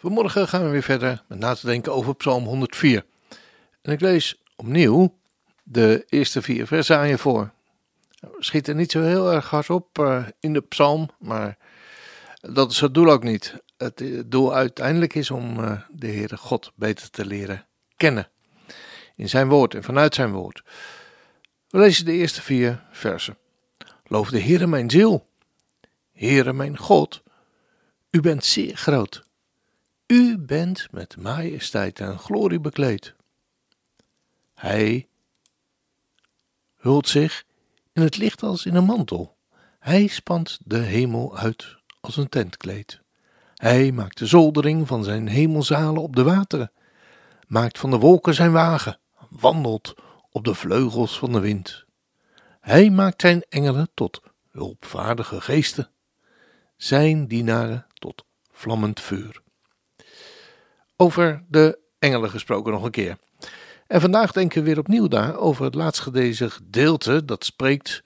Vanmorgen gaan we weer verder met na te denken over Psalm 104. En ik lees opnieuw de eerste vier versen aan je voor. Schiet er niet zo heel erg hard op uh, in de psalm, maar dat is het doel ook niet. Het doel uiteindelijk is om uh, de Heere God beter te leren kennen. In zijn woord en vanuit zijn woord. We lezen de eerste vier versen. Loof de Heere mijn ziel. Heere mijn God, u bent zeer groot. U bent met majesteit en glorie bekleed. Hij hult zich in het licht als in een mantel. Hij spant de hemel uit als een tentkleed. Hij maakt de zoldering van zijn hemelzalen op de wateren, maakt van de wolken zijn wagen, wandelt op de vleugels van de wind. Hij maakt zijn engelen tot hulpvaardige geesten, zijn dienaren tot vlammend vuur over de engelen gesproken nog een keer. En vandaag denken we weer opnieuw daar over het laatstgelezen gedeelte dat spreekt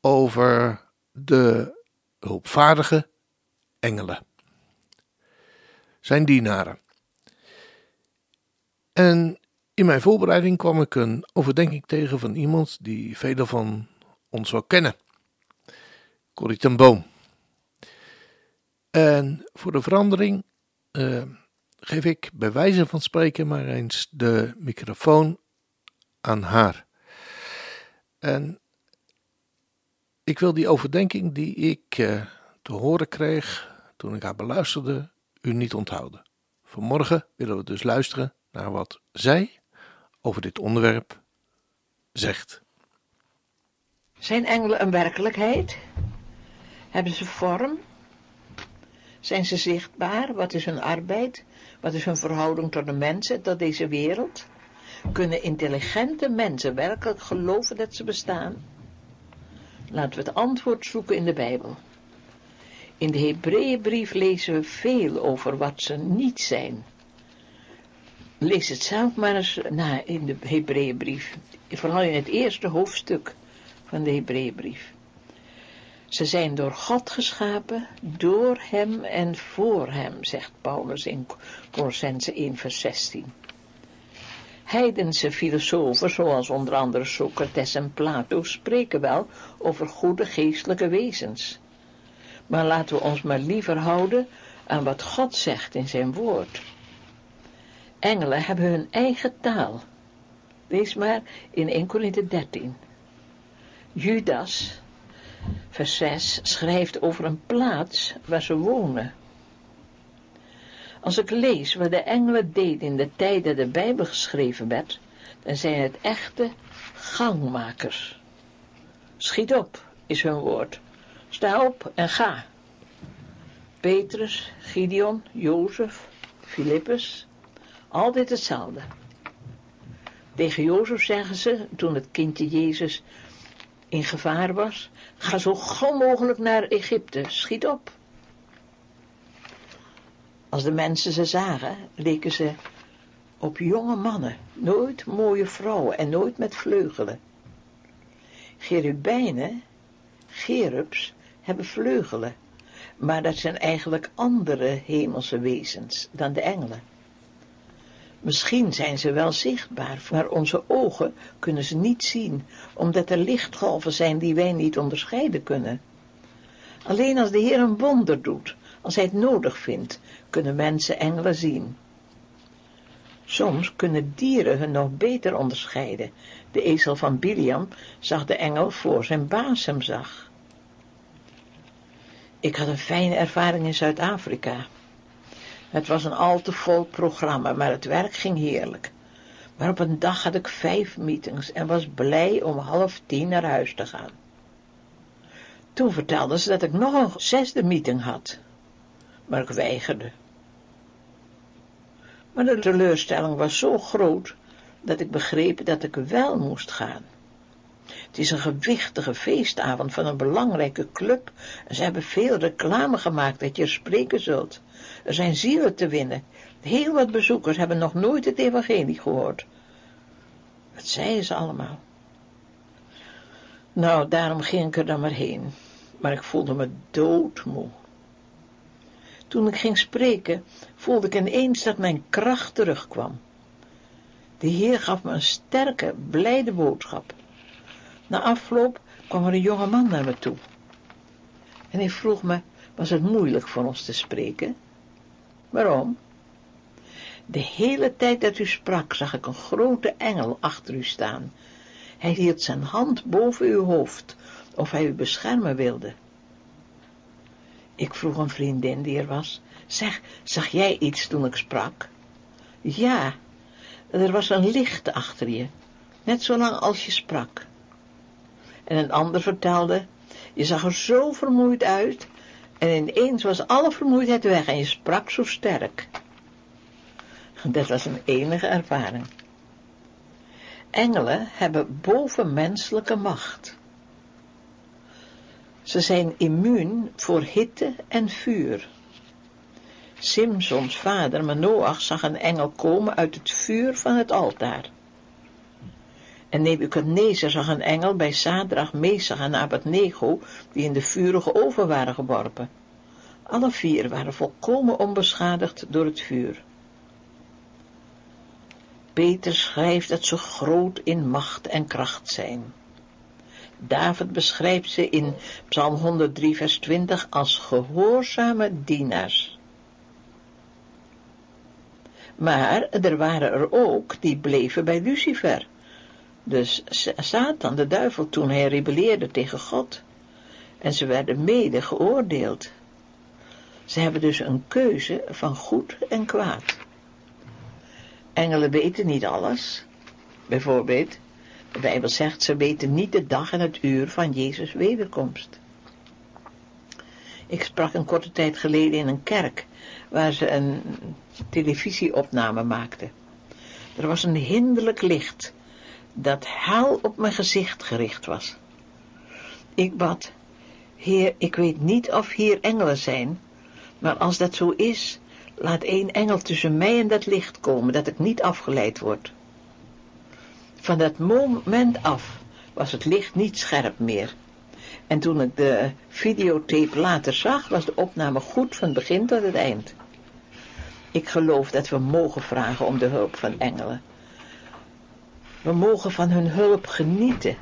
over de hulpvaardige engelen. Zijn dienaren. En in mijn voorbereiding kwam ik een overdenking tegen van iemand die velen van ons wel kennen. Corrie ten Boom. En voor de verandering uh, geef ik bij wijze van spreken maar eens de microfoon aan haar. En ik wil die overdenking die ik uh, te horen kreeg toen ik haar beluisterde, u niet onthouden. Vanmorgen willen we dus luisteren naar wat zij over dit onderwerp zegt. Zijn engelen een werkelijkheid? Hebben ze vorm? Zijn ze zichtbaar? Wat is hun arbeid? Wat is hun verhouding tot de mensen, tot deze wereld? Kunnen intelligente mensen werkelijk geloven dat ze bestaan? Laten we het antwoord zoeken in de Bijbel. In de Hebreeënbrief lezen we veel over wat ze niet zijn. Lees het zelf maar eens na in de Hebreeënbrief. Vooral in het eerste hoofdstuk van de Hebreeënbrief. Ze zijn door God geschapen, door hem en voor hem, zegt Paulus in Colossense 1 vers 16. Heidense filosofen, zoals onder andere Socrates en Plato, spreken wel over goede geestelijke wezens. Maar laten we ons maar liever houden aan wat God zegt in zijn woord. Engelen hebben hun eigen taal. Lees maar in 1 Corinthië 13. Judas, vers 6 schrijft over een plaats waar ze wonen. Als ik lees wat de engelen deden in de tijd dat de Bijbel geschreven werd, dan zijn het echte gangmakers. Schiet op, is hun woord. Sta op en ga. Petrus, Gideon, Jozef, Filippus, altijd hetzelfde. Tegen Jozef zeggen ze, toen het kindje Jezus in gevaar was, ga zo gauw mogelijk naar Egypte, schiet op. Als de mensen ze zagen, leken ze op jonge mannen, nooit mooie vrouwen en nooit met vleugelen. Cherubijnen, gerubs, hebben vleugelen, maar dat zijn eigenlijk andere hemelse wezens dan de engelen. Misschien zijn ze wel zichtbaar, maar onze ogen kunnen ze niet zien, omdat er lichtgolven zijn die wij niet onderscheiden kunnen. Alleen als de Heer een wonder doet, als hij het nodig vindt, kunnen mensen engelen zien. Soms kunnen dieren hun nog beter onderscheiden. De ezel van Biliam zag de engel voor zijn baas hem zag. Ik had een fijne ervaring in Zuid-Afrika. Het was een al te vol programma, maar het werk ging heerlijk. Maar op een dag had ik vijf meetings en was blij om half tien naar huis te gaan. Toen vertelden ze dat ik nog een zesde meeting had, maar ik weigerde. Maar de teleurstelling was zo groot dat ik begreep dat ik wel moest gaan. Het is een gewichtige feestavond van een belangrijke club en ze hebben veel reclame gemaakt dat je er spreken zult. Er zijn zielen te winnen. Heel wat bezoekers hebben nog nooit het evangelie gehoord. Wat zeiden ze allemaal? Nou, daarom ging ik er dan maar heen. Maar ik voelde me doodmoe. Toen ik ging spreken, voelde ik ineens dat mijn kracht terugkwam. De Heer gaf me een sterke, blijde boodschap. Na afloop kwam er een jonge man naar me toe. En hij vroeg me, was het moeilijk voor ons te spreken? Waarom? De hele tijd dat u sprak, zag ik een grote engel achter u staan. Hij hield zijn hand boven uw hoofd, of hij u beschermen wilde. Ik vroeg een vriendin die er was, zeg, zag jij iets toen ik sprak? Ja, er was een licht achter je, net zo lang als je sprak. En een ander vertelde, je zag er zo vermoeid uit, en ineens was alle vermoeidheid weg en je sprak zo sterk. Dat was een enige ervaring. Engelen hebben bovenmenselijke macht. Ze zijn immuun voor hitte en vuur. Simsons vader Manoach zag een engel komen uit het vuur van het altaar. En Nebuchadnezzar zag een engel bij Sadrach, Mesach en Abednego die in de vurige oven waren geworpen. Alle vier waren volkomen onbeschadigd door het vuur. Peter schrijft dat ze groot in macht en kracht zijn. David beschrijft ze in Psalm 103 vers 20 als gehoorzame dienaars. Maar er waren er ook die bleven bij Lucifer. Dus Satan, de duivel, toen hij rebelleerde tegen God. En ze werden mede geoordeeld. Ze hebben dus een keuze van goed en kwaad. Engelen weten niet alles. Bijvoorbeeld, de Bijbel zegt, ze weten niet de dag en het uur van Jezus' wederkomst. Ik sprak een korte tijd geleden in een kerk, waar ze een televisieopname maakten. Er was een hinderlijk licht, dat hel op mijn gezicht gericht was. Ik bad, Heer, ik weet niet of hier engelen zijn, maar als dat zo is, laat één engel tussen mij en dat licht komen, dat ik niet afgeleid word. Van dat moment af was het licht niet scherp meer. En toen ik de videotape later zag, was de opname goed van begin tot het eind. Ik geloof dat we mogen vragen om de hulp van engelen. We mogen van hun hulp genieten.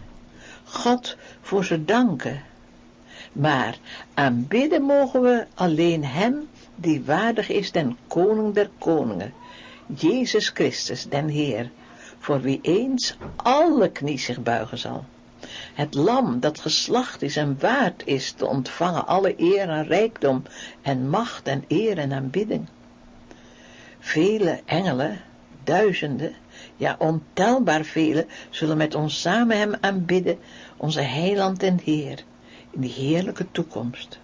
God voor ze danken. Maar aanbidden mogen we alleen Hem die waardig is den Koning der Koningen, Jezus Christus, den Heer, voor wie eens alle knie zich buigen zal. Het lam dat geslacht is en waard is te ontvangen alle eer en rijkdom en macht en eer en aanbidding. Vele engelen, duizenden, ja ontelbaar vele, zullen met ons samen hem aanbidden, onze heiland en Heer, in die heerlijke toekomst.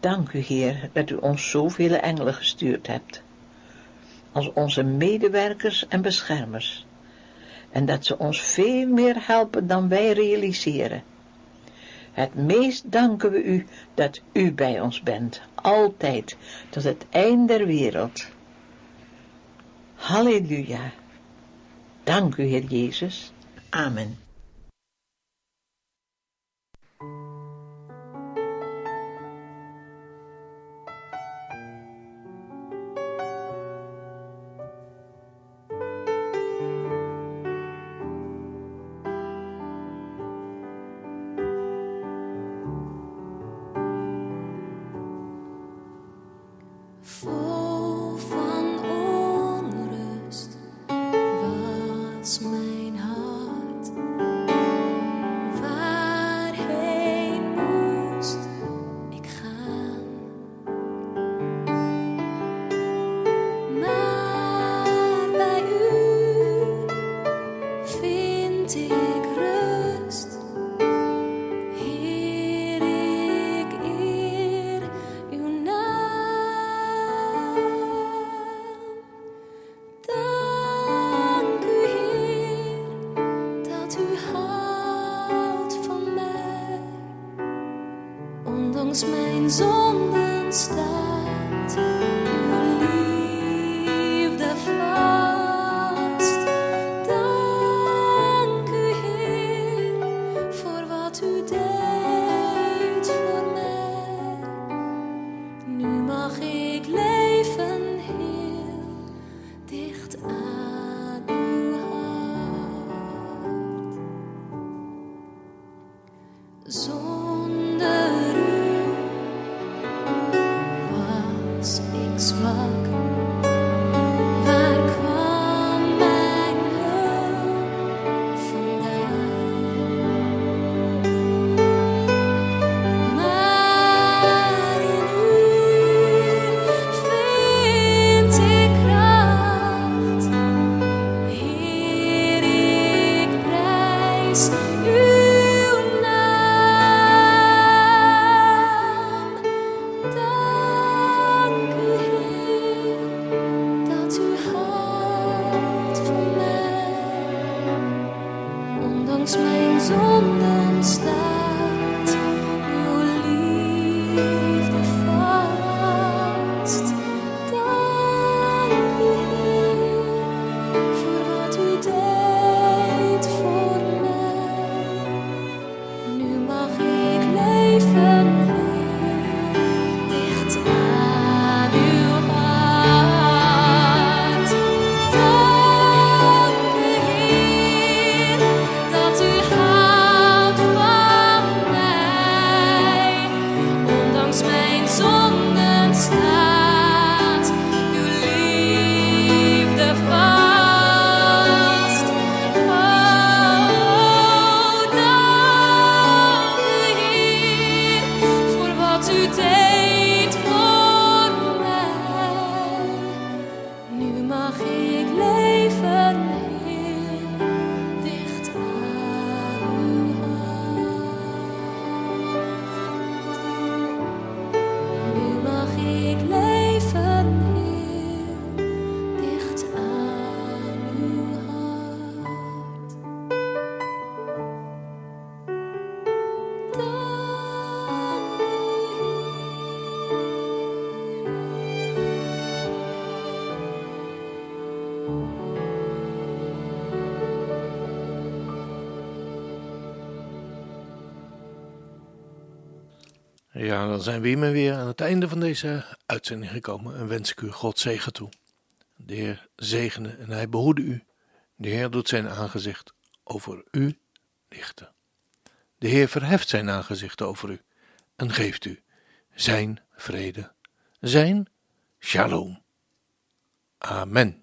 Dank u, Heer, dat u ons zoveel engelen gestuurd hebt, als onze medewerkers en beschermers, en dat ze ons veel meer helpen dan wij realiseren. Het meest danken we u dat u bij ons bent, altijd, tot het eind der wereld. Halleluja. Dank u, Heer Jezus. Amen. Voor Ja, dan zijn we hiermee weer aan het einde van deze uitzending gekomen en wens ik u God zegen toe. De Heer zegene en hij behoede u. De Heer doet zijn aangezicht over u lichten. De Heer verheft zijn aangezicht over u en geeft u zijn vrede, zijn shalom. Amen.